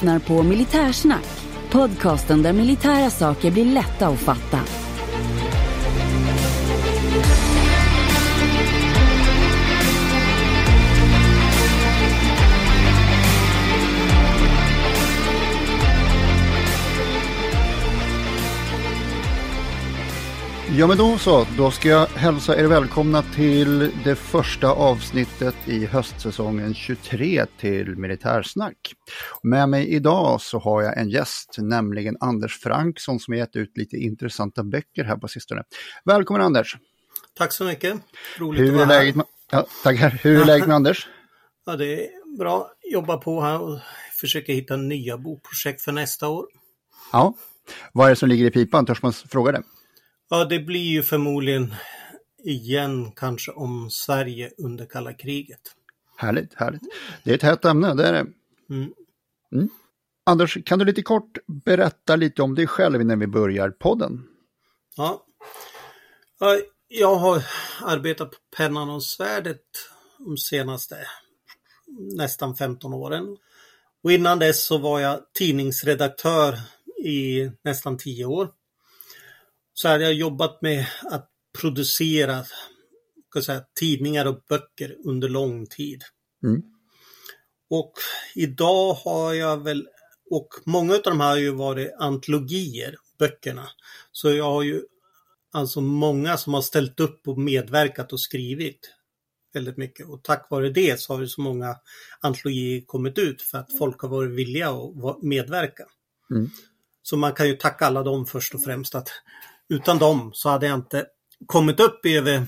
lyssnar på Militärsnack. Podcasten där militära saker blir lätta att fatta. Ja men då så, då ska jag hälsa er välkomna till det första avsnittet i höstsäsongen 23 till Militärsnack. Med mig idag så har jag en gäst, nämligen Anders Franksson som har gett ut lite intressanta böcker här på sistone. Välkommen Anders! Tack så mycket! Roligt Hur att vara är läget med, ja, tackar. Hur är läget med Anders? Ja, det är bra. Jobba på här och försöka hitta nya bokprojekt för nästa år. Ja, vad är det som ligger i pipan? Törs man fråga det? Ja, det blir ju förmodligen igen kanske om Sverige under kalla kriget. Härligt, härligt. Det är ett hett ämne, det är det. Mm. Mm. Anders, kan du lite kort berätta lite om dig själv innan vi börjar podden? Ja. Ja, Jag har arbetat på Pennan och svärdet de senaste nästan 15 åren. Och innan dess så var jag tidningsredaktör i nästan 10 år. Så hade jag jobbat med att producera säga, tidningar och böcker under lång tid. Mm. Och idag har jag väl, och många av de här har ju varit antologier, böckerna. Så jag har ju alltså många som har ställt upp och medverkat och skrivit väldigt mycket. Och tack vare det så har det så många antologier kommit ut för att folk har varit villiga att medverka. Mm. Så man kan ju tacka alla dem först och främst att utan dem så hade jag inte kommit upp över,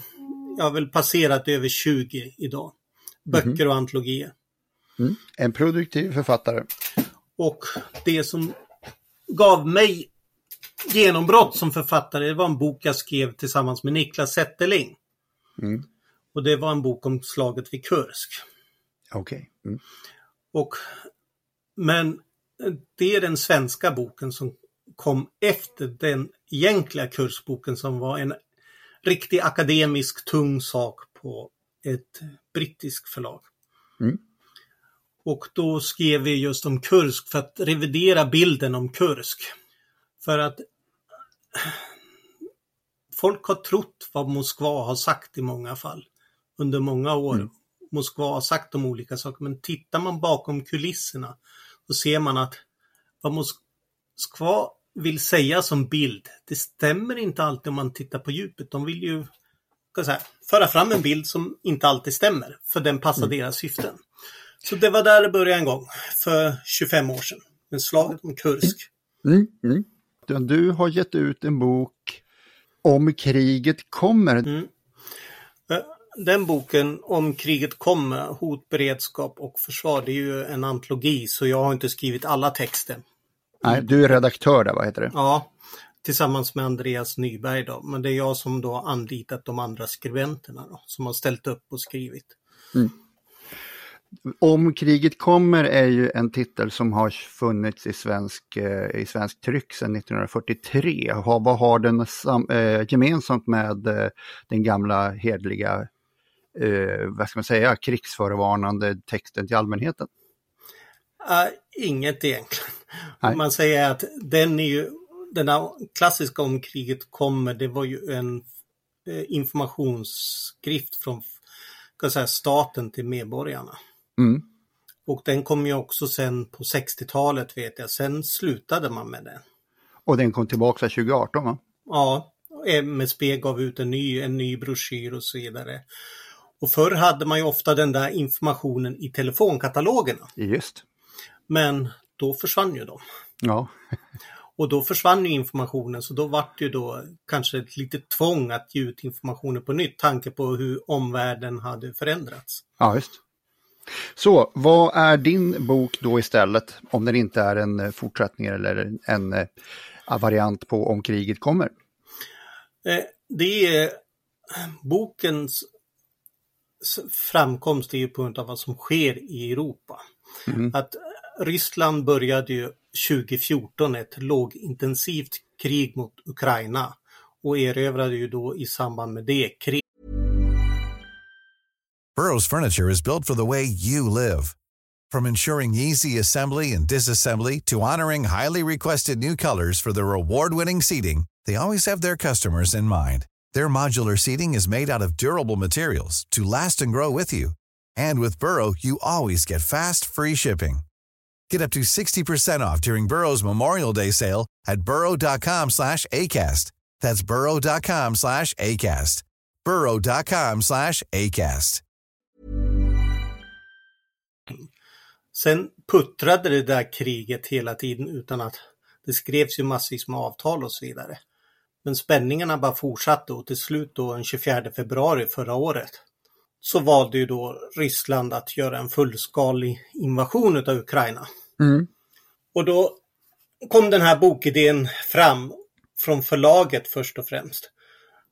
jag har väl passerat över 20 idag. Böcker och antologier. Mm. En produktiv författare. Och det som gav mig genombrott som författare, det var en bok jag skrev tillsammans med Niklas Zetterling. Mm. Och det var en bok om slaget vid Kursk. Okej. Mm. Och, men det är den svenska boken som kom efter den egentliga kursboken som var en riktig akademisk tung sak på ett brittiskt förlag. Mm. Och då skrev vi just om Kursk för att revidera bilden om Kursk. För att folk har trott vad Moskva har sagt i många fall under många år. Mm. Moskva har sagt om olika saker, men tittar man bakom kulisserna så ser man att vad Moskva vill säga som bild, det stämmer inte alltid om man tittar på djupet. De vill ju säga, föra fram en bild som inte alltid stämmer, för den passar Mm. deras syften. Så det var där det började en gång, för 25 år sedan, med slaget om Kursk. Mm, mm. Du har gett ut en bok om kriget kommer. Mm. Eh, Den boken, Om kriget kommer, hot, beredskap och försvar, det är ju en antologi, så jag har inte skrivit alla texter. Nej, du är redaktör där, vad heter det? Ja, tillsammans med Andreas Nyberg då, men det är jag som då anlitat de andra skribenterna då, som har ställt upp och skrivit. Om kriget kommer är ju en titel som har funnits i svensk, eh, i svensk tryck sedan 1943. Har, vad har den sam, eh, gemensamt med eh, den gamla hedliga, eh, vad ska man säga, krigsförevarnande texten till allmänheten? Uh, inget egentligen. Nej. Man säger att den är ju, den där klassiska om kriget kommer, det var ju en eh, informationsskrift från jag säga, staten till medborgarna. Mm. Och den kom ju också sen på 60-talet vet jag, sen slutade man med den. Och den kom tillbaka 2018 va? Ja, MSB gav ut en ny, en ny broschyr och så vidare. Och förr hade man ju ofta den där informationen i telefonkatalogerna. Just. Men då försvann ju de. Ja. Och då försvann ju informationen så då vart det ju då kanske ett litet tvång att ge ut informationen på nytt, tanke på hur omvärlden hade förändrats. ja, just. Så vad är din bok då istället, om den inte är en eh, fortsättning eller en eh, variant på Om kriget kommer? Eh, det är bokens framkomst är ju på grund av vad som sker i Europa. Mm. Att Ryssland började ju 2014 ett lågintensivt krig mot Ukraina och erövrade ju då i samband med det krig Burrow's furniture is built for the way you live. From ensuring easy assembly and disassembly to honoring highly requested new colors for their award-winning seating, they always have their customers in mind. Their modular seating is made out of durable materials to last and grow with you. And with Burrow, you always get fast, free shipping. Get up to 60% off during Burrow's Memorial Day sale at burrow.com slash ACAST. That's burrow.com slash ACAST. burrow.com slash ACAST. Sen puttrade det där kriget hela tiden utan att det skrevs ju massvis med avtal och så vidare. Men spänningarna bara fortsatte och till slut då den 24 februari förra året så valde ju då Ryssland att göra en fullskalig invasion av Ukraina. Mm. Och då kom den här bokidén fram från förlaget först och främst.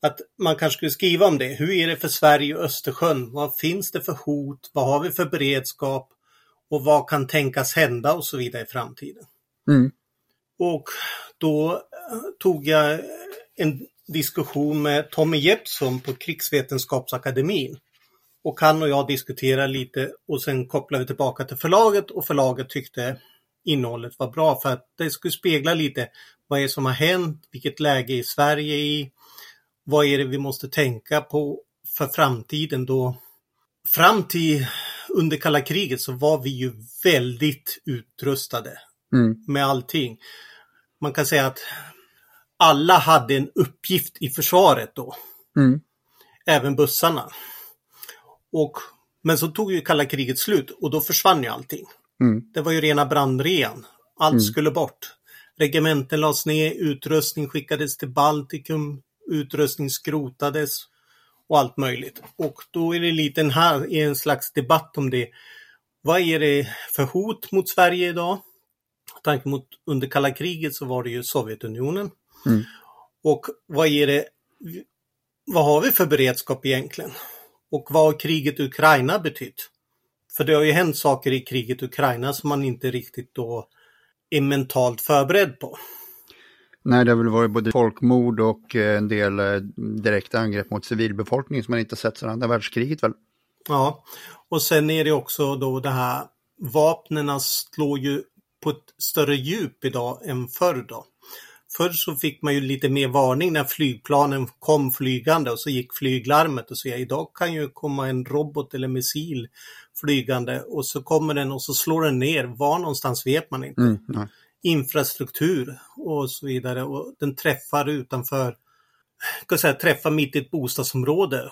Att man kanske skulle skriva om det. Hur är det för Sverige och Östersjön? Vad finns det för hot? Vad har vi för beredskap? Och vad kan tänkas hända och så vidare i framtiden? Mm. Och då eh, tog jag en diskussion med Tommy Jeppsson på Krigsvetenskapsakademin. Och han och jag diskuterade lite och sen kopplade vi tillbaka till förlaget och förlaget tyckte innehållet var bra för att det skulle spegla lite vad är som har hänt, vilket läge är Sverige i, vad är det vi måste tänka på för framtiden då. Fram till under kalla kriget så var vi ju väldigt utrustade Mm. med allting. Man kan säga att alla hade en uppgift i försvaret då. Mm. Även bussarna. Och, men så tog ju kalla kriget slut och då försvann ju allting. Mm. Det var ju rena brandrean. Allt Mm. skulle bort. Regementen lades ner, utrustning skickades till Baltikum, utrustning skrotades och allt möjligt. Och då är det lite en, här, en slags debatt om det. Vad är det för hot mot Sverige idag? Med tanke mot under kalla kriget så var det ju Sovjetunionen. Mm. Och vad är det, vad har vi för beredskap egentligen? Och vad har kriget i Ukraina betytt? För det har ju hänt saker i kriget i Ukraina som man inte riktigt då är mentalt förberedd på. Nej, det har väl varit både folkmord och eh, en del eh, direkta angrepp mot civilbefolkningen som man inte sett sedan andra världskriget väl? Ja, och sen är det också då det här vapnena slår ju på ett större djup idag än förr då. Förr så fick man ju lite mer varning när flygplanen kom flygande och så gick flyglarmet och så vidare. Idag kan ju komma en robot eller missil flygande och så kommer den och så slår den ner. Var någonstans vet man inte. Mm. Ja. Infrastruktur och så vidare och den träffar utanför, ska säga, träffar mitt i ett bostadsområde.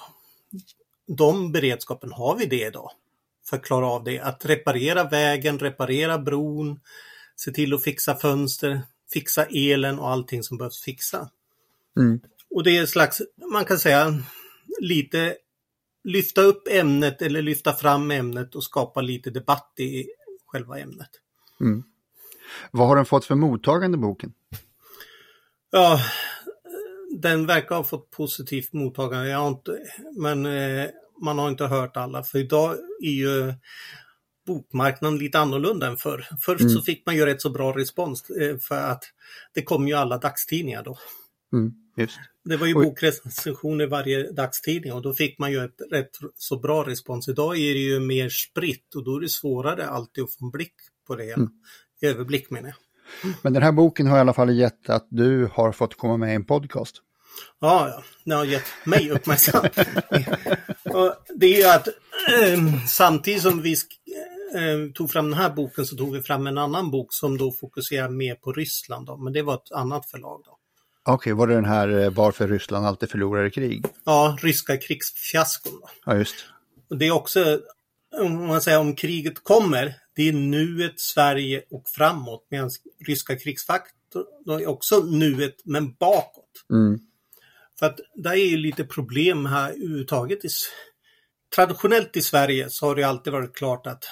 De beredskapen har vi det idag för att klara av det. Att reparera vägen, reparera bron, se till att fixa fönster, fixa elen och allting som behövs fixa. Mm. Och det är en slags, man kan säga, lite lyfta upp ämnet eller lyfta fram ämnet och skapa lite debatt i själva ämnet. Mm. Vad har den fått för mottagande boken? Ja, den verkar ha fått positivt mottagande. Jag har inte, men eh, man har inte hört alla. För idag är ju bokmarknaden lite annorlunda än förr. Först Mm. så fick man ju rätt så bra respons eh, för att det kom ju alla dagstidningar då. Mm. Det var ju Oj. bokrecensioner varje dagstidning och då fick man ju ett rätt så bra respons. Idag är det ju mer spritt och då är det svårare alltid att få en blick på det. Mm. Överblick menar jag. Men den här boken har i alla fall gett att du har fått komma med i en podcast. Ja, ja, ni har gett mig uppmärksamhet. det är ju att eh, samtidigt som vi eh, tog fram den här boken så tog vi fram en annan bok som då fokuserar mer på Ryssland. Då, men det var ett annat förlag. Då. Okej, var det den här eh, Varför Ryssland alltid förlorar i krig? Ja, ryska krigsfiaskon. Då. Ja, just. Och det är också, om man säger om kriget kommer, det är nuet, Sverige och framåt. Medan ryska krigsfaktor är också nuet men bakåt. Mm. För att det är ju lite problem här överhuvudtaget. Traditionellt i Sverige så har det alltid varit klart att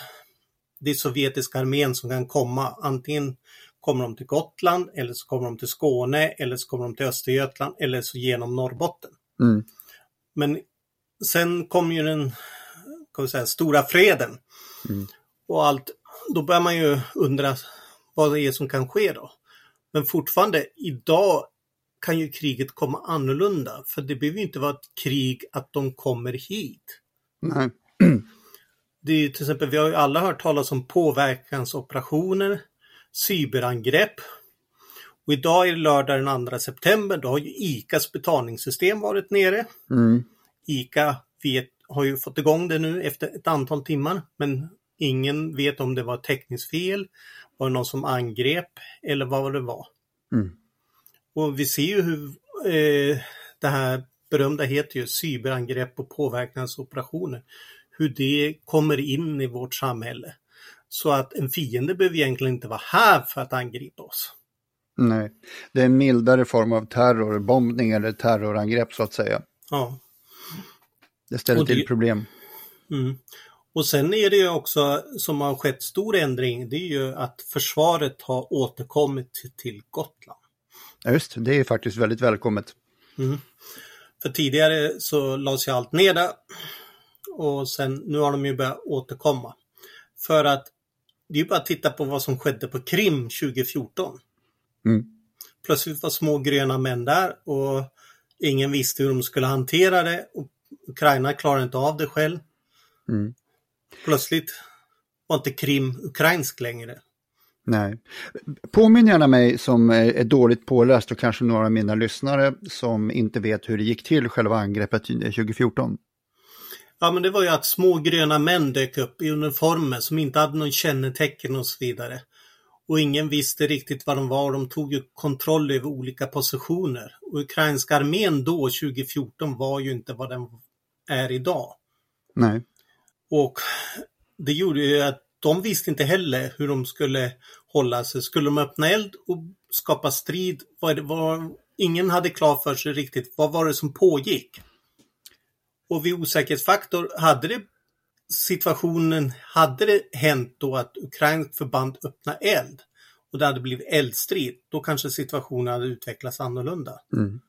det är sovjetiska armén som kan komma. Antingen kommer de till Gotland eller så kommer de till Skåne eller så kommer de till Östergötland eller så genom Norrbotten. Mm. Men sen kom ju den kan säga, stora freden. Mm. Och allt, då börjar man ju undra vad det är som kan ske då. Men fortfarande idag kan ju kriget komma annorlunda. För det behöver inte vara ett krig att de kommer hit. Nej. det är till exempel, vi har ju alla hört talas om påverkansoperationer, cyberangrepp. Och idag är det lördag den 2 september, då har ju ICAs betalningssystem varit nere. Mm. ICA vet, har ju fått igång det nu efter ett antal timmar, men ingen vet om det var täckningsfel, var det någon som angrep eller vad det var. Mm. Och vi ser ju hur eh, det här berömda heter ju cyberangrepp och påverkansoperationer. Hur det kommer in i vårt samhälle. Så att en fiende behöver egentligen inte vara här för att angripa oss. Nej, det är en mildare form av terrorbombning eller terrorangrepp så att säga. Ja. Det ställer det- till problem. Mm. Och sen är det ju också som har skett stor ändring, det är ju att försvaret har återkommit till- Gotland. Ja, just det, det är faktiskt väldigt välkommet. Mm. För tidigare så lades ju allt ner där. Och sen, nu har de ju börjat återkomma. För att det är ju bara att titta på vad som skedde på Krim 2014. Mm. Plötsligt var små gröna män där och ingen visste hur de skulle hantera det. Och Ukraina klarade inte av det själv. Mm. Plötsligt var inte Krim ukrainsk längre. Nej. Påminn gärna mig som är är dåligt påläst och kanske några av mina lyssnare som inte vet hur det gick till själva angreppet 2014. Ja men det var ju att små gröna män dök upp i uniformer som inte hade någon kännetecken och så vidare. Och ingen visste riktigt vad de var. De tog ju kontroll över olika positioner. Och ukrainska armén då, 2014, var ju inte vad den är idag. Nej. Och det gjorde ju att de visste inte heller hur de skulle hålla sig. Skulle de öppna eld och skapa strid? Det var, ingen hade klart för sig riktigt vad var det som pågick. Och vid osäkerhetsfaktor hade det situationen, hade det hänt då att ukrainskt förband öppnade eld och det hade blivit eldstrid, då kanske situationen hade utvecklats annorlunda. Mm.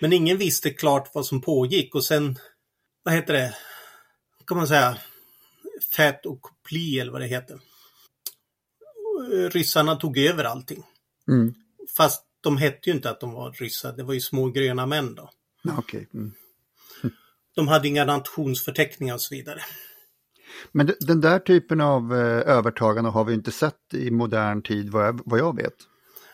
Men ingen visste klart vad som pågick och sen, vad heter det, kan man säga, fät och pli eller vad det heter. Ryssarna tog över allting. Mm. Fast de hette ju inte att de var ryssar, det var ju små gröna män då. Okej. Mm. De hade inga nationsförteckningar och så vidare. Men de- den där typen av eh, övertagande har vi inte sett i modern tid vad jag, vad jag vet.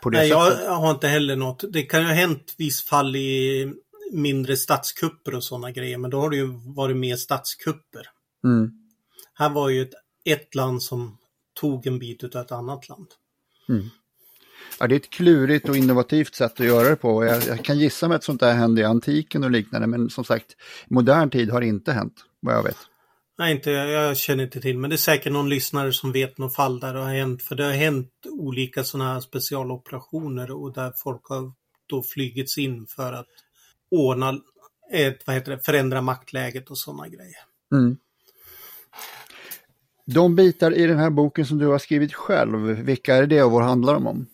Nej, sättet. jag har inte heller något. Det kan ju ha hänt viss fall i mindre statskupper och sådana grejer, men då har det ju varit mer statskupper. Mm. Här var ju ett, ett land som tog en bit av ett annat land. Ja, det är ett klurigt och innovativt sätt att göra det på. Jag, jag kan gissa mig att sånt där hände i antiken och liknande, men som sagt, i modern tid har det inte hänt, vad jag vet. Nej, inte, jag känner inte till, men det är säkert någon lyssnare som vet något fall där det har hänt. För det har hänt olika sådana här specialoperationer och där folk har då flygits in för att ordna ett, vad heter det, förändra maktläget och sådana grejer. Mm. De bitar i den här boken som du har skrivit själv, vilka är det och vad handlar de om?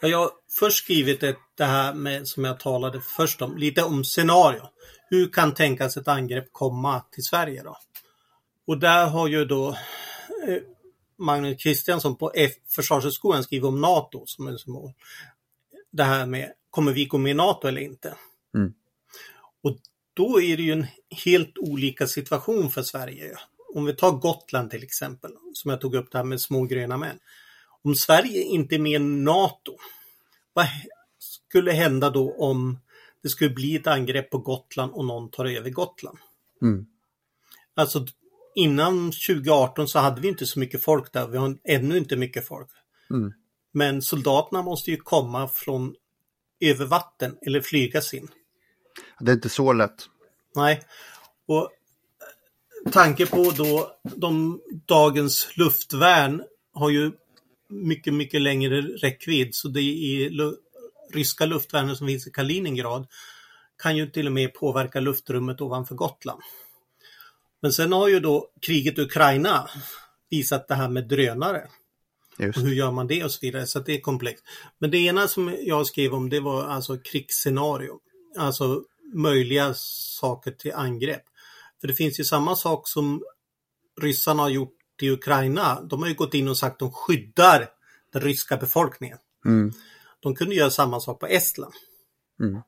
Ja, Jag har först skrivit det här med, som jag talade först om, lite om scenario. Hur kan tänkas ett angrepp komma till Sverige då? Och där har ju då eh, Magnus Kristiansson på F Försvarshögskolan skrivit om NATO som en symbol. Det här med, kommer vi gå med i NATO eller inte? Mm. Och då är det ju en helt olika situation för Sverige. Om vi tar Gotland till exempel, som jag tog upp det här med små gröna män. Om Sverige inte är med i NATO, vad skulle hända då om det skulle bli ett angrepp på Gotland och någon tar över Gotland? Mm. Alltså innan 2018 så hade vi inte så mycket folk där. Vi har ännu inte mycket folk. Mm. Men soldaterna måste ju komma från över vatten eller flygas in. Det är inte så lätt. Nej. Och eh, tanke på då de dagens luftvärn har ju mycket, mycket längre räckvidd. Så det är ryska luftvärnet som finns i Kaliningrad kan ju till och med påverka luftrummet ovanför Gotland. Men sen har ju då kriget i Ukraina visat det här med drönare. Just. Och hur gör man det och så vidare. Så det är komplext. Men det ena som jag skrev om det var alltså krigsscenario. Alltså möjliga saker till angrepp. För det finns ju samma sak som ryssarna har gjort i Ukraina. De har ju gått in och sagt att de skyddar den ryska befolkningen. Mm. De kunde göra samma sak på Estland. Mm.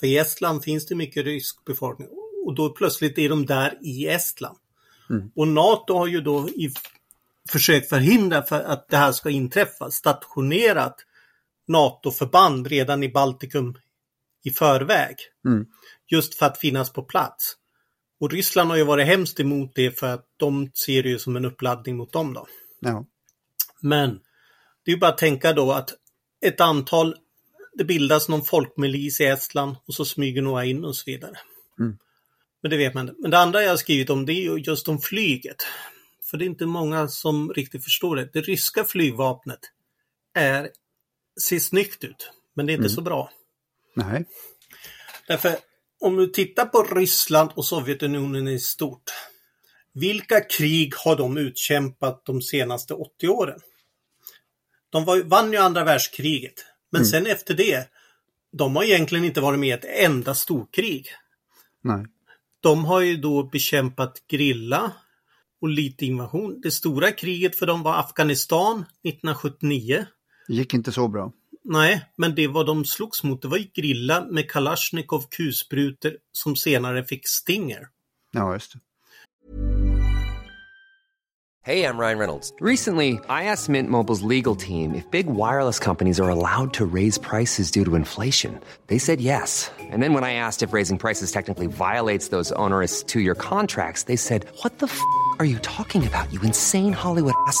För i Estland finns det mycket rysk befolkning. Och då plötsligt är de där i Estland. Mm. Och NATO har ju då i försökt förhindra för att det här ska inträffa stationerat NATO-förband redan i Baltikum i förväg. Mm. Just för att finnas på plats. Och Ryssland har ju varit hemskt emot det för att de ser det ju som en uppladdning mot dem då. Ja. Men det är ju bara att tänka då att ett antal, det bildas någon folkmilis i Estland och så smyger några in och så vidare. Mm. Men det vet man inte. Men det andra jag har skrivit om det är ju just om flyget. För det är inte många som riktigt förstår det. Det ryska flygvapnet är, ser snyggt ut, men det är inte Mm. så bra. Nej. Därför om du tittar på Ryssland och Sovjetunionen i stort. Vilka krig har de utkämpat de senaste 80 åren? De var, vann ju andra världskriget. Men Mm. sen efter det, de har egentligen inte varit med i ett enda storkrig. Nej. De har ju då bekämpat grilla och lite invasion. Det stora kriget för dem var Afghanistan 1979. Det gick inte så bra. Nej, men det var de slogs mot, det var ju grilla med Kalashnikov kulsprutor som senare fick Stinger. Ja, just det. Hey, I'm Ryan Reynolds. Recently, I asked Mint Mobile's legal team if big wireless companies are allowed to raise prices due to inflation. They said yes. And then when I asked if raising prices technically violates those onerous two year contracts, they said, What the f are you talking about, you insane Hollywood ass?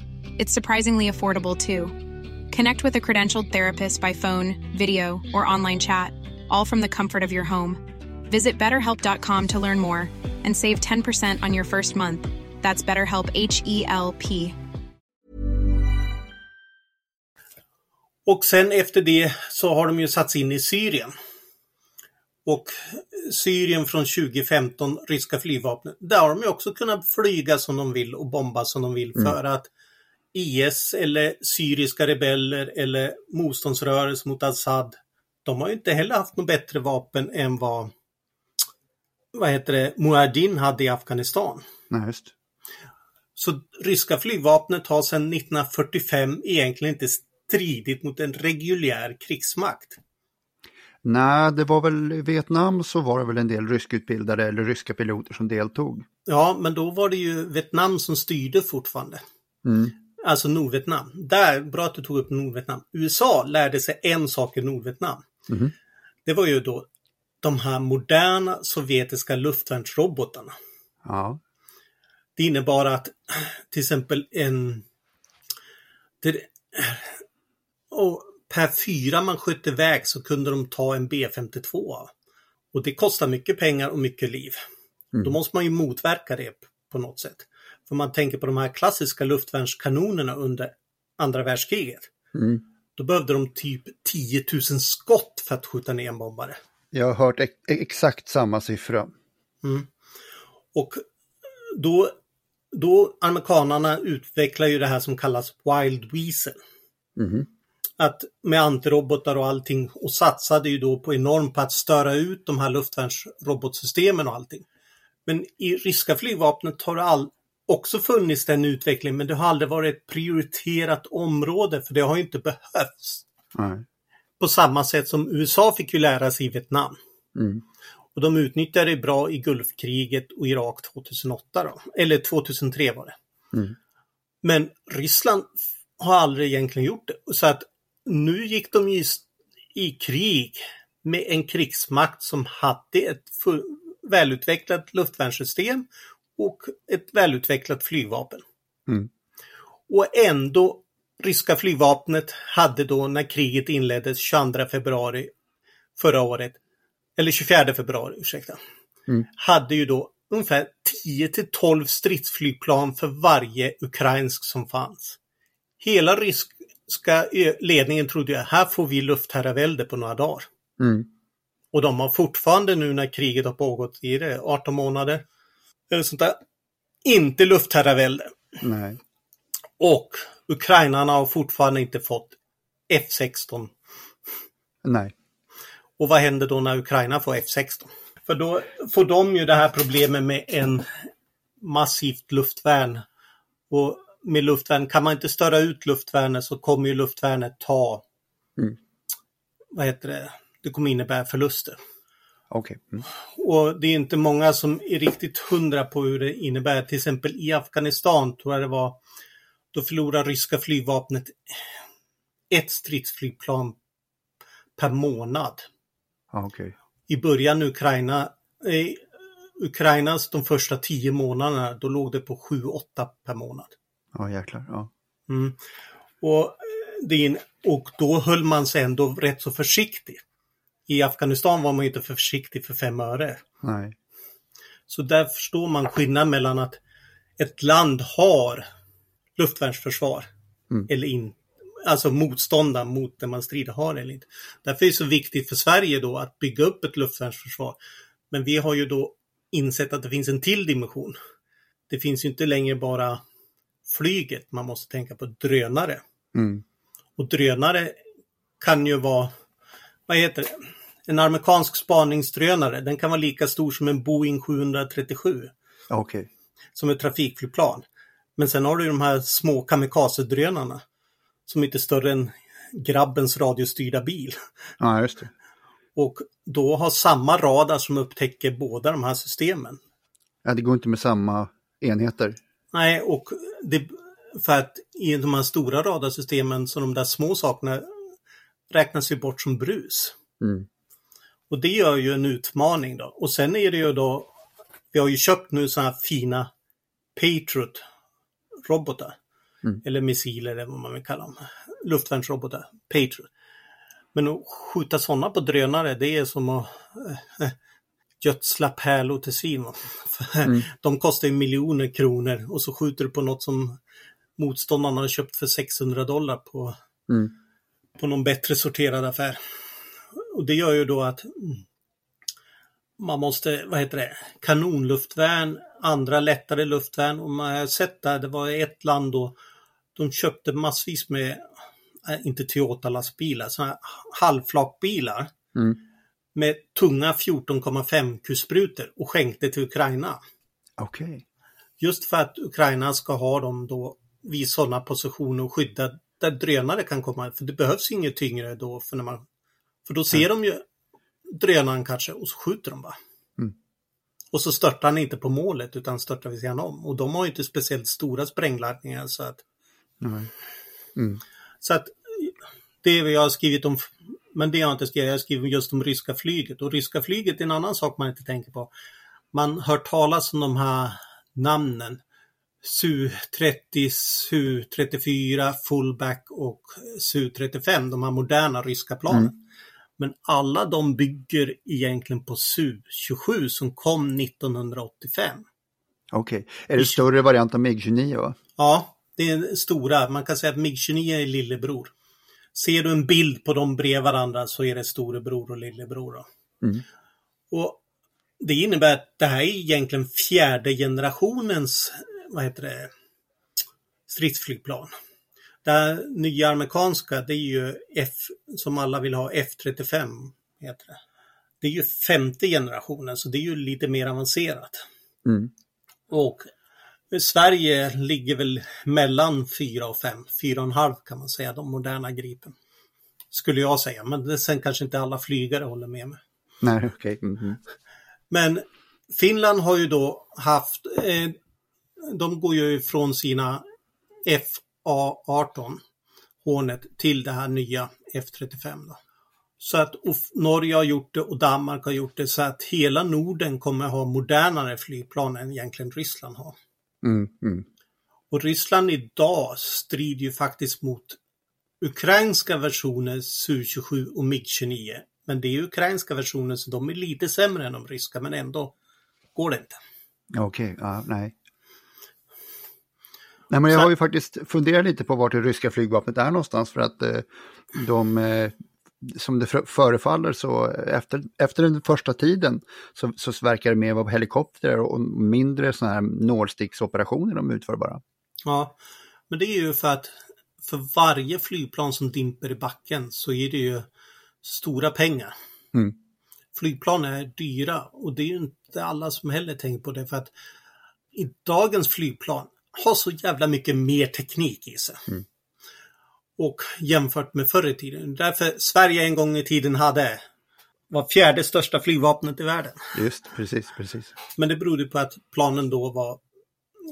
It's surprisingly affordable too. Connect with a credentialed therapist by phone, video, or online chat, all from the comfort of your home. Visit betterhelp.com to learn more and save 10% on your first month. That's BetterHelp H E L P. Och sen efter det så har de ju satts in i Syrien. Och Syrien från 2015, ryska flygvapnet, där har de ju också kunnat flyga som de vill och bomba som de vill för att IS eller syriska rebeller eller motståndsrörelse mot Assad, de har ju inte heller haft något bättre vapen än vad vad heter det, Muadin hade i Afghanistan. Nej, just. Så ryska flygvapnet har sedan 1945 egentligen inte stridit mot en reguljär krigsmakt. Nej, det var väl i Vietnam så var det väl en del ryskutbildade eller ryska piloter som deltog. Ja, men då var det ju Vietnam som styrde fortfarande. Mm. Alltså Nordvietnam. Där, bra att du tog upp Nordvietnam. USA lärde sig en sak i Nordvietnam. Mhm. Det var ju då de här moderna sovjetiska luftvärnsrobotarna. Ja, Det innebar att till exempel en... Det, och per fyra man sköt iväg så kunde de ta en B52. Och det kostar mycket pengar och mycket liv. Mm. Då måste man ju motverka det på något sätt. För man tänker på de här klassiska luftvärnskanonerna under andra världskriget. Mm. Då behövde de typ 10 000 skott för att skjuta ner en bombare. jag har hört ex exakt samma siffra. Och då, då amerikanarna utvecklar ju det här som kallas Wild Weasel. Mhm. Att med antirobotar och allting och satsade ju då på enormt på att störa ut de här luftvärnsrobotsystemen och allting. Men i ryska flygvapnet har det all, också funnits den utvecklingen men det har aldrig varit ett prioriterat område för det har inte behövts. Nej. På samma sätt som USA fick ju lära sig i Vietnam. Mm. Och de utnyttjade det bra i Gulfkriget och Irak 2008 då. Eller 2003 var det. Mm. Men Ryssland har aldrig egentligen gjort det. Så att nu gick de ju i krig med en krigsmakt som hade ett välutvecklat luftvärnssystem och ett välutvecklat flygvapen. Mm. Och ändå, ryska flygvapnet hade då när kriget inleddes 22 februari förra året, eller 24 februari, ursäkta, Mm. hade ju då ungefär 10 till 12 stridsflygplan för varje ukrainsk som fanns. Hela ryska ledningen trodde att här får vi luftherravälde på några dagar. Mm. Och de har fortfarande nu när kriget har pågått i det 18 månader eller sånt där. inte luftherravälde. Nej. Och ukrainarna har fortfarande inte fått F16. Nej. Och vad händer då när Ukraina får F16? För då får de ju det här problemet med en massivt luftvärn. Och med luftvärn, kan man inte störa ut luftvärnet så kommer ju luftvärnet ta, Mm. vad heter det, det kommer innebära förluster. Okej. Mm. Och det är inte många som är riktigt hundra på hur det innebär. Till exempel i Afghanistan tror jag det var, då förlorar ryska flygvapnet ett stridsflygplan per månad. Okej. I början Ukraina, eh, Ukrainas de första tio månaderna, då låg det på 7-8 per månad. Ja, jäklar. Ja. Mm. Och, eh, det en, och då höll man sig ändå rätt så försiktig. I Afghanistan var man ju inte för försiktig för fem öre. Nej. Så där förstår man skillnaden mellan att ett land har luftvärnsförsvar Mm. eller inte. Alltså motståndaren mot det man strider har eller inte. Därför är det så viktigt för Sverige då att bygga upp ett luftvärnsförsvar. Men vi har ju då insett att det finns en till dimension. Det finns ju inte längre bara flyget, man måste tänka på drönare. Mm. Och drönare kan ju vara, vad heter det, en amerikansk spaningsdrönare. Den kan vara lika stor som en Boeing 737, Ja, Okej. som ett trafikflygplan. Men sen har du de här små kamikaze-drönarna som inte är större än grabbens radiostyrda bil. Ja, just det. Och då har samma radar som upptäcker båda de här systemen. Ja, det går inte med samma enheter. Nej, och det, för att i de här stora radarsystemen så de där små sakerna räknas ju bort som brus. Mm. Och det gör ju en utmaning då. Och sen är det ju då, vi har ju köpt nu sådana här fina Patriot-robotar. Mm. Eller missiler eller vad man vill kalla dem. Luftvärnsrobotar, Patriot. Men att skjuta sådana på drönare, det är som att äh, gödsla pärlor till svin. Mm. De kostar ju miljoner kronor och så skjuter du på något som motståndarna har köpt för 600 dollar på, Mm. på någon bättre sorterad affär. Och det gör ju då att man måste, vad heter det, kanonluftvärn, andra lättare luftvärn och man har sett där, det var ett land då, de köpte massvis med, äh, inte Toyota-lastbilar, sådana halvflakbilar Mm. med tunga 14,5 kulsprutor och skänkte till Ukraina. Okej. Just för att Ukraina ska ha dem då vid sådana positioner och skydda där drönare kan komma. För det behövs inget tyngre då. För, när man, för då ser de ju drönaren kanske och så skjuter de bara. Mm. Och så störtar han inte på målet utan störtar vid sidan om. Och de har ju inte speciellt stora sprängladdningar så att. Mm. så att det jag har skrivit om. Men det har jag inte skrivit. Jag har skrivit just om ryska flyget. Och ryska flyget är en annan sak man inte tänker på. Man hör talas om de här namnen. Su-30, Su-34, Fullback och Su-35, de här moderna ryska planen. Men alla de bygger egentligen på Su-27 som kom 1985. Okej. Är det större variant av MiG-29 va? Ja, det är stora. Man kan säga att MiG-29 är lillebror. Ser du en bild på dem bredvid varandra så är det storebror och lillebror. Mm. Och Det innebär att det här är egentligen fjärde generationens vad heter det, stridsflygplan. Det nya amerikanska, det är ju F, som alla vill ha, F35 heter det. Det är ju femte generationen, så det är ju lite mer avancerat. Mm. Och Sverige ligger väl mellan 4 och 5, 4,5 kan man säga, de moderna Gripen. Skulle jag säga, men det, sen kanske inte alla flygare håller med mig. Nej, okej. Mhm. Men Finland har ju då haft, eh, de går ju från sina FA18 Hornet till det här nya F35. Då. Så att Norge har gjort det och Danmark har gjort det så att hela Norden kommer ha modernare flygplan än egentligen Ryssland har. Mm, mm. Och Ryssland idag strider ju faktiskt mot ukrainska versioner Su-27 och MiG-29. Men det är ukrainska versioner så de är lite sämre än de ryska men ändå går det inte. Okej, ja, nej. Nej, men jag har ju faktiskt funderat lite på vart det ryska flygvapnet är någonstans för att eh, de, eh, som det förefaller så efter, efter den första tiden så, så verkar det mer vara helikoptrar och mindre sådana här nålsticksoperationer de utför bara. Ja, men det är ju för att för varje flygplan som dimper i backen så är det ju stora pengar. Mm. Flygplan är dyra och det är ju inte alla som heller tänker på det för att i dagens flygplan har så jävla mycket mer teknik i sig. Mm. Och jämfört med förr i tiden. Därför Sverige en gång i tiden hade var fjärde största flygvapnet i världen. Just precis, precis. Men det berodde på att planen då var,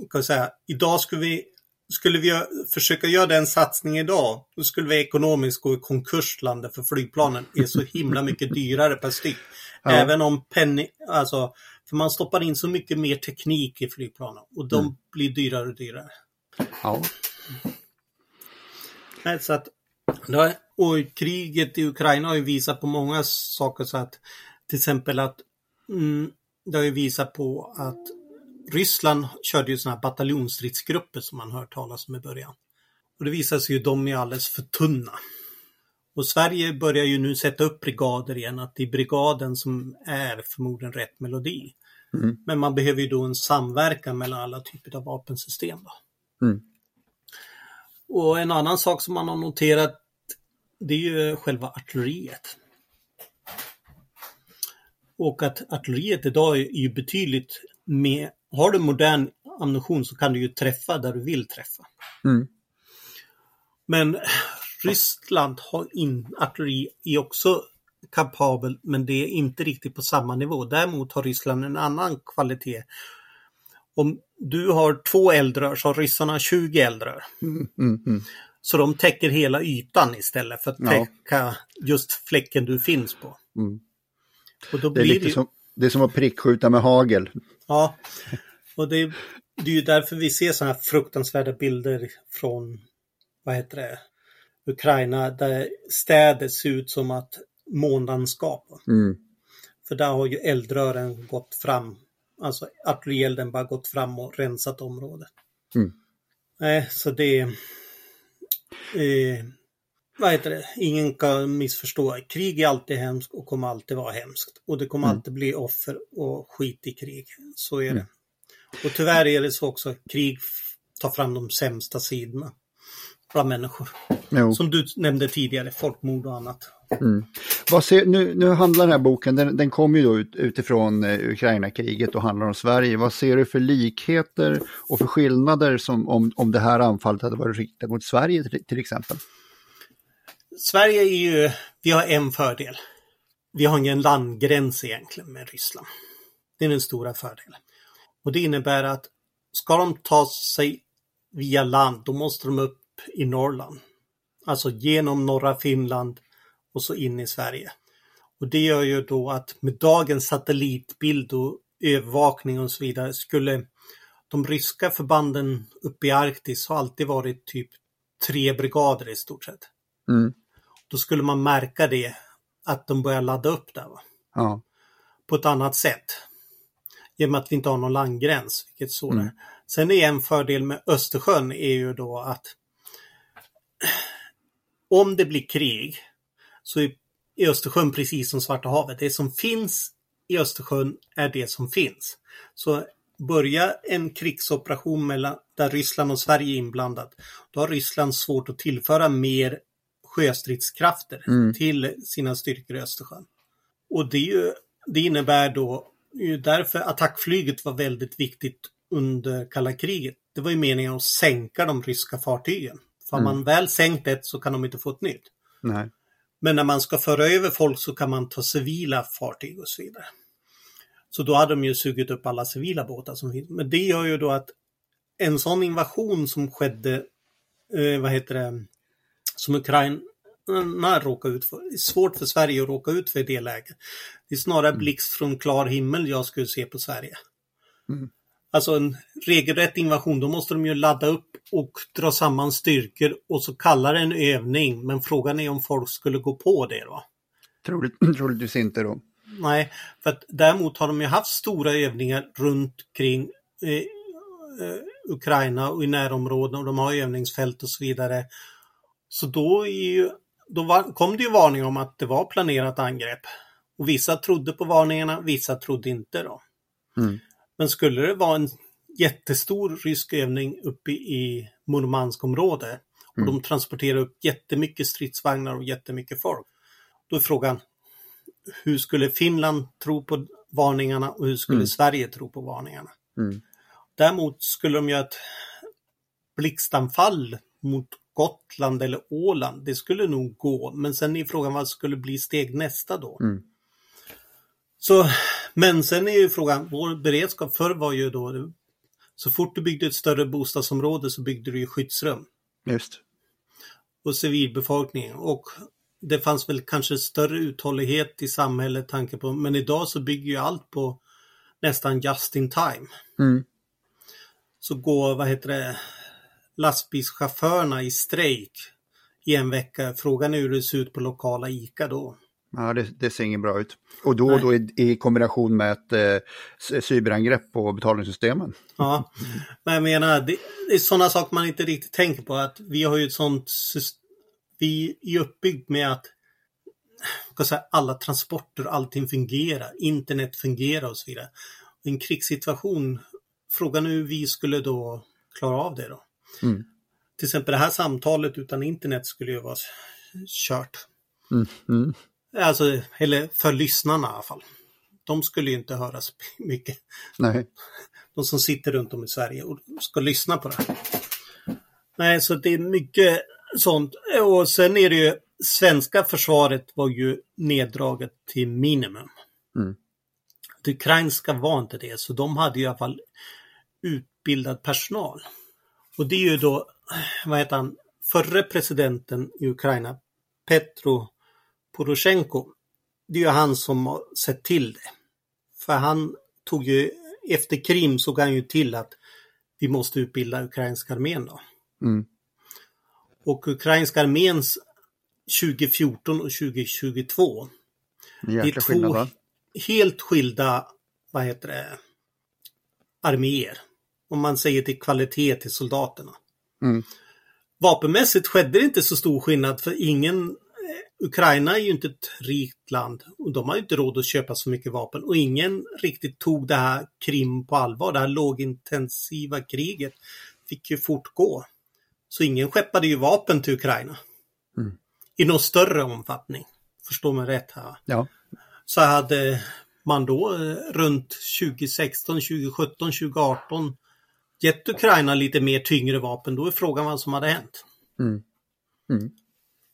kan jag säga, idag skulle vi skulle vi försöka göra den satsningen idag, då skulle vi ekonomiskt gå i konkurslandet för flygplanen är så himla mycket dyrare per styck. Ja. Även om penny, alltså, för man stoppar in så mycket mer teknik i flygplanen och de mm. blir dyrare och dyrare. Ja. Nej, så att, och kriget i Ukraina har ju visat på många saker så att till exempel att mm, det har ju visat på att Ryssland körde ju sådana här bataljonsstridsgrupper som man hört talas om i början. Och det visar sig ju de är alldeles för tunna. Och Sverige börjar ju nu sätta upp brigader igen, att det är brigaden som är förmodligen rätt melodi. Mm. Men man behöver ju då en samverkan mellan alla typer av vapensystem. Då. Mm. Och en annan sak som man har noterat, det är ju själva artilleriet. Och att artilleriet idag är ju betydligt mer har du modern ammunition så kan du ju träffa där du vill träffa. Mm. Men Ryssland har in, artilleri är också kapabel men det är inte riktigt på samma nivå. Däremot har Ryssland en annan kvalitet. Om du har två eldrör så har ryssarna 20 eldrör. Mm, mm, mm. Så de täcker hela ytan istället för att ja. täcka just fläcken du finns på. Mm. Och då det, är blir lite det... som, det är som att prickskjuta med hagel. Ja, och det, det är ju därför vi ser sådana här fruktansvärda bilder från, vad heter det, Ukraina, där städer ser ut som att månlandskap. Mm. För där har ju eldrören gått fram, alltså artillerielden bara gått fram och rensat området. Mm. Nej, så det... Eh, vad heter det? Ingen kan missförstå. Krig är alltid hemskt och kommer alltid vara hemskt. Och det kommer mm. alltid bli offer och skit i krig. Så är det. Mm. Och tyvärr är det så också. Krig tar fram de sämsta sidorna bland människor. Jo. Som du nämnde tidigare, folkmord och annat. Mm. Vad ser, nu, nu handlar den här boken, den, den kommer ju då ut, utifrån eh, Ukraina-kriget och handlar om Sverige. Vad ser du för likheter och för skillnader som om, om det här anfallet hade varit riktat mot Sverige till, till exempel? Sverige är ju, vi har en fördel. Vi har ingen landgräns egentligen med Ryssland. Det är den stora fördelen. Och det innebär att ska de ta sig via land, då måste de upp i Norrland. Alltså genom norra Finland och så in i Sverige. Och det gör ju då att med dagens satellitbild och övervakning och så vidare skulle de ryska förbanden uppe i Arktis har alltid varit typ tre brigader i stort sett. Mm. Då skulle man märka det, att de börjar ladda upp där. Va? Ja. På ett annat sätt. Genom att vi inte har någon landgräns, vilket så Mm. Sen är en fördel med Östersjön är ju då att om det blir krig så är Östersjön precis som Svarta havet. Det som finns i Östersjön är det som finns. Så börja en krigsoperation mellan, där Ryssland och Sverige är inblandat, då har Ryssland svårt att tillföra mer sjöstridskrafter Mm. till sina styrkor i Östersjön. Och det, ju, det innebär då, ju därför attackflyget var väldigt viktigt under kalla kriget. Det var ju meningen att sänka de ryska fartygen. Om Mm. man väl sänkt ett så kan de inte få ett nytt. Nej. Men när man ska föra över folk så kan man ta civila fartyg och så vidare. Så då hade de ju sugit upp alla civila båtar som finns. Men det gör ju då att en sån invasion som skedde, eh, vad heter det, som Ukraina råkade ut för, det är svårt för Sverige att råka ut för i det läget. Det är snarare blixt från klar himmel jag skulle se på Sverige. Mm. Alltså en regelrätt invasion, då måste de ju ladda upp och dra samman styrkor och så kalla det en övning. Men frågan är om folk skulle gå på det då. Troligt, troligtvis inte då. Nej, för att däremot har de ju haft stora övningar runt kring eh, eh, Ukraina och i närområden och de har övningsfält och så vidare. Så då ju då var, kom det ju varning om att det var planerat angrepp. Och vissa trodde på varningarna, vissa trodde inte då. Mm. Men skulle det vara en jättestor rysk övning uppe i Murmanskområdet och Mm. de transporterar upp jättemycket stridsvagnar och jättemycket folk. Då är frågan, hur skulle Finland tro på varningarna och hur skulle Mm. Sverige tro på varningarna? Mm. Däremot skulle de göra ett blixtanfall mot Gotland eller Åland. Det skulle nog gå, men sen är frågan vad skulle bli steg nästa då? Mm. Så, men sen är ju frågan, vår beredskap förr var ju då, så fort du byggde ett större bostadsområde så byggde du ju skyddsrum Just. och civilbefolkningen. Och det fanns väl kanske större uthållighet i samhället tanke på, men idag så bygger ju allt på nästan just in time. Mm. Så går, vad heter det, lastbilschaufförerna i strejk i en vecka. Frågan är hur det ser ut på lokala ICA då. Ja, det, det ser inget bra ut. Och då, Nej. då i, i kombination med ett eh, cyberangrepp på betalningssystemen. Ja, men jag menar, det, det är sådana saker man inte riktigt tänker på. Att vi har ju ett sånt syst- Vi är uppbyggt med att säga, alla transporter, allting fungerar, internet fungerar och så vidare. I en krigssituation, frågan är hur vi skulle då klara av det då. Mm. Till exempel det här samtalet utan internet skulle ju vara kört. Mm. Mm. Alltså, eller för lyssnarna i alla fall. De skulle ju inte höra så mycket. Nej. De som sitter runt om i Sverige och ska lyssna på det här. Nej, så det är mycket sånt. Och sen är det ju, svenska försvaret var ju neddraget till minimum. Mm. Det ukrainska var inte det, så de hade ju i alla fall utbildad personal. Och det är ju då, vad heter han, förre presidenten i Ukraina, Petro Poroshenko. Det är ju han som har sett till det. För han tog ju, efter Krim såg han ju till att vi måste utbilda ukrainska armén då. Mm. Och ukrainska arméns 2014 och 2022 En det är skillnad två va? helt skilda, vad heter det, arméer. Om man säger till kvalitet till soldaterna. Mm. Vapenmässigt skedde det inte så stor skillnad för ingen Ukraina är ju inte ett rikt land och de har ju inte råd att köpa så mycket vapen och ingen riktigt tog det här Krim på allvar. Det här lågintensiva kriget fick ju fortgå. Så ingen skeppade ju vapen till Ukraina. Mm. I någon större omfattning. Förstår mig rätt här. Ja. Så hade man då eh, runt 2016, 2017, 2018 gett Ukraina lite mer tyngre vapen, då är frågan vad som hade hänt. Mm. Mm.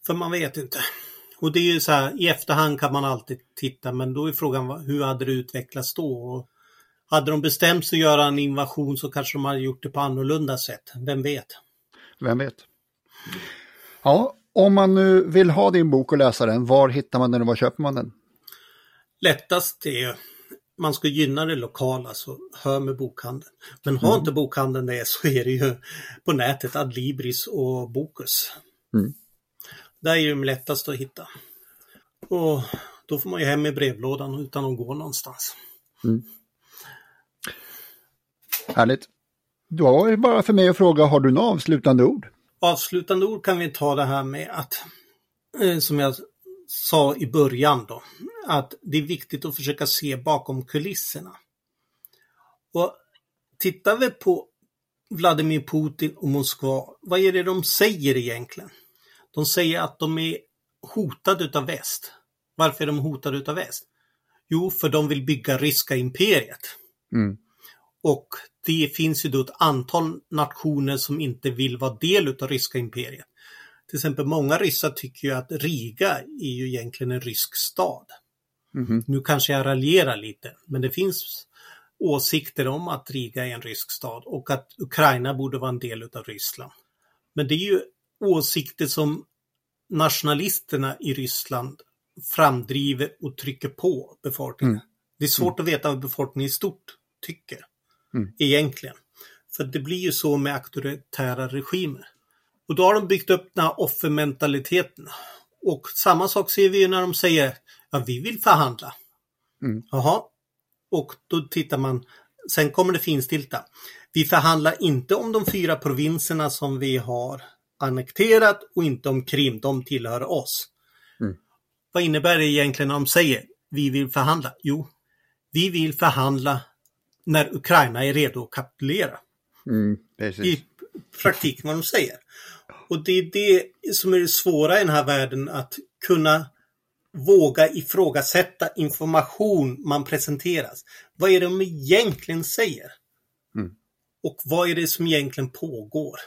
För man vet inte. Och det är ju så här, i efterhand kan man alltid titta, men då är frågan hur hade det utvecklats då? Och hade de bestämt sig att göra en invasion så kanske de hade gjort det på annorlunda sätt. Vem vet? Vem vet? Ja, om man nu vill ha din bok och läsa den, var hittar man den och var köper man den? Lättast är man ska gynna det lokala, så hör med bokhandeln. Men har inte bokhandeln det så är det ju på nätet Adlibris och Bokus. Mm. Där är de lättast att hitta. Och då får man ju hem i brevlådan utan att gå någonstans. Härligt. Då är det bara för mig att fråga, har du några avslutande ord? Avslutande ord kan vi ta det här med att, eh, som jag sa i början då, att det är viktigt att försöka se bakom kulisserna. Och tittar vi på Vladimir Putin och Moskva, vad är det de säger egentligen? De säger att de är hotade utav väst. Varför är de hotade utav väst? Jo, för de vill bygga ryska imperiet. Mm. Och det finns ju då ett antal nationer som inte vill vara del utav ryska imperiet. Till exempel många ryssar tycker ju att Riga är ju egentligen en rysk stad. Mhm. Nu kanske jag raljerar lite, men det finns åsikter om att Riga är en rysk stad och att Ukraina borde vara en del utav Ryssland. Men det är ju åsikter som nationalisterna i Ryssland framdriver och trycker på befolkningen. Mm. Det är svårt att veta vad befolkningen i stort tycker Mm. egentligen. För det blir ju så med auktoritära regimer. Och då har de byggt upp den här offermentaliteten. Och samma sak ser vi när de säger ja, vi vill förhandla. Mm. Jaha. Och då tittar man, sen kommer det finstilta. Vi förhandlar inte om de fyra provinserna som vi har annekterat och inte om Krim, de tillhör oss. Mm. Vad innebär det egentligen när de säger vi vill förhandla? Jo, vi vill förhandla när Ukraina är redo att kapitulera. Mm. I praktiken vad de säger. Och det är det som är det svåra i den här världen att kunna våga ifrågasätta information man presenteras. Vad är det de egentligen säger? Mm. Och vad är det som egentligen pågår?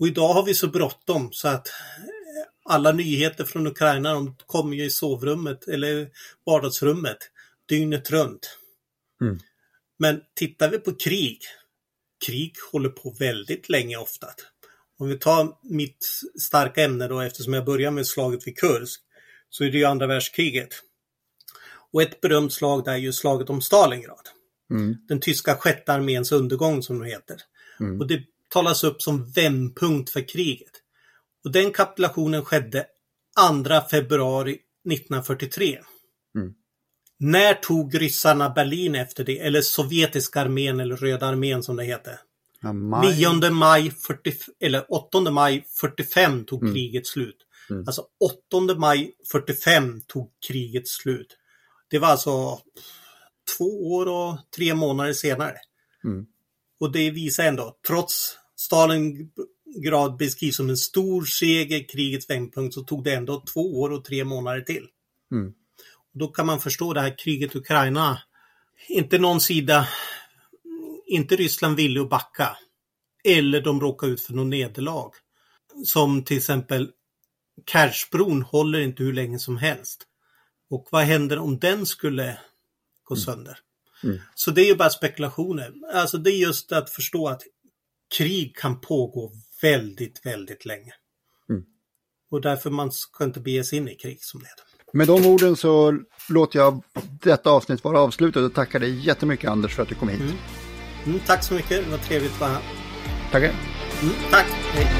Och idag har vi så bråttom så att alla nyheter från Ukraina de kommer ju i sovrummet eller vardagsrummet dygnet runt. Mm. Men tittar vi på krig, krig håller på väldigt länge ofta. Om vi tar mitt starka ämne då eftersom jag börjar med slaget vid Kursk så är det ju andra världskriget. Och ett berömt slag där är ju slaget om Stalingrad. Mm. Den tyska sjätte arméns undergång som det heter. Mm. Och det talas upp som vändpunkt för kriget. Och den kapitulationen skedde 2 februari 1943. Mm. När tog ryssarna Berlin efter det? Eller sovjetiska armén eller Röda armén som det heter. Ja, maj. 9 maj 40, eller 8 maj 45 tog Mm. kriget slut. Mm. Alltså 8 maj 45 tog kriget slut. Det var alltså två år och tre månader senare. Mm. Och det visar ändå, trots Stalingrad beskrivs som en stor seger, krigets vändpunkt, så tog det ändå två år och tre månader till. Mm. Då kan man förstå det här kriget i Ukraina. Inte någon sida, inte Ryssland ville att backa. Eller de råkar ut för något nederlag. Som till exempel Kerchbron håller inte hur länge som helst. Och vad händer om den skulle gå sönder? Mm. Så det är ju bara spekulationer. Alltså det är just att förstå att krig kan pågå väldigt, väldigt länge. Mm. Och därför man ska inte bege sig in i krig som det. Med de orden så låter jag detta avsnitt vara avslutat och tackar dig jättemycket Anders för att du kom hit. Mm. Mm, tack så mycket, det var trevligt att vara här. Tackar. Mm, tack! Hej.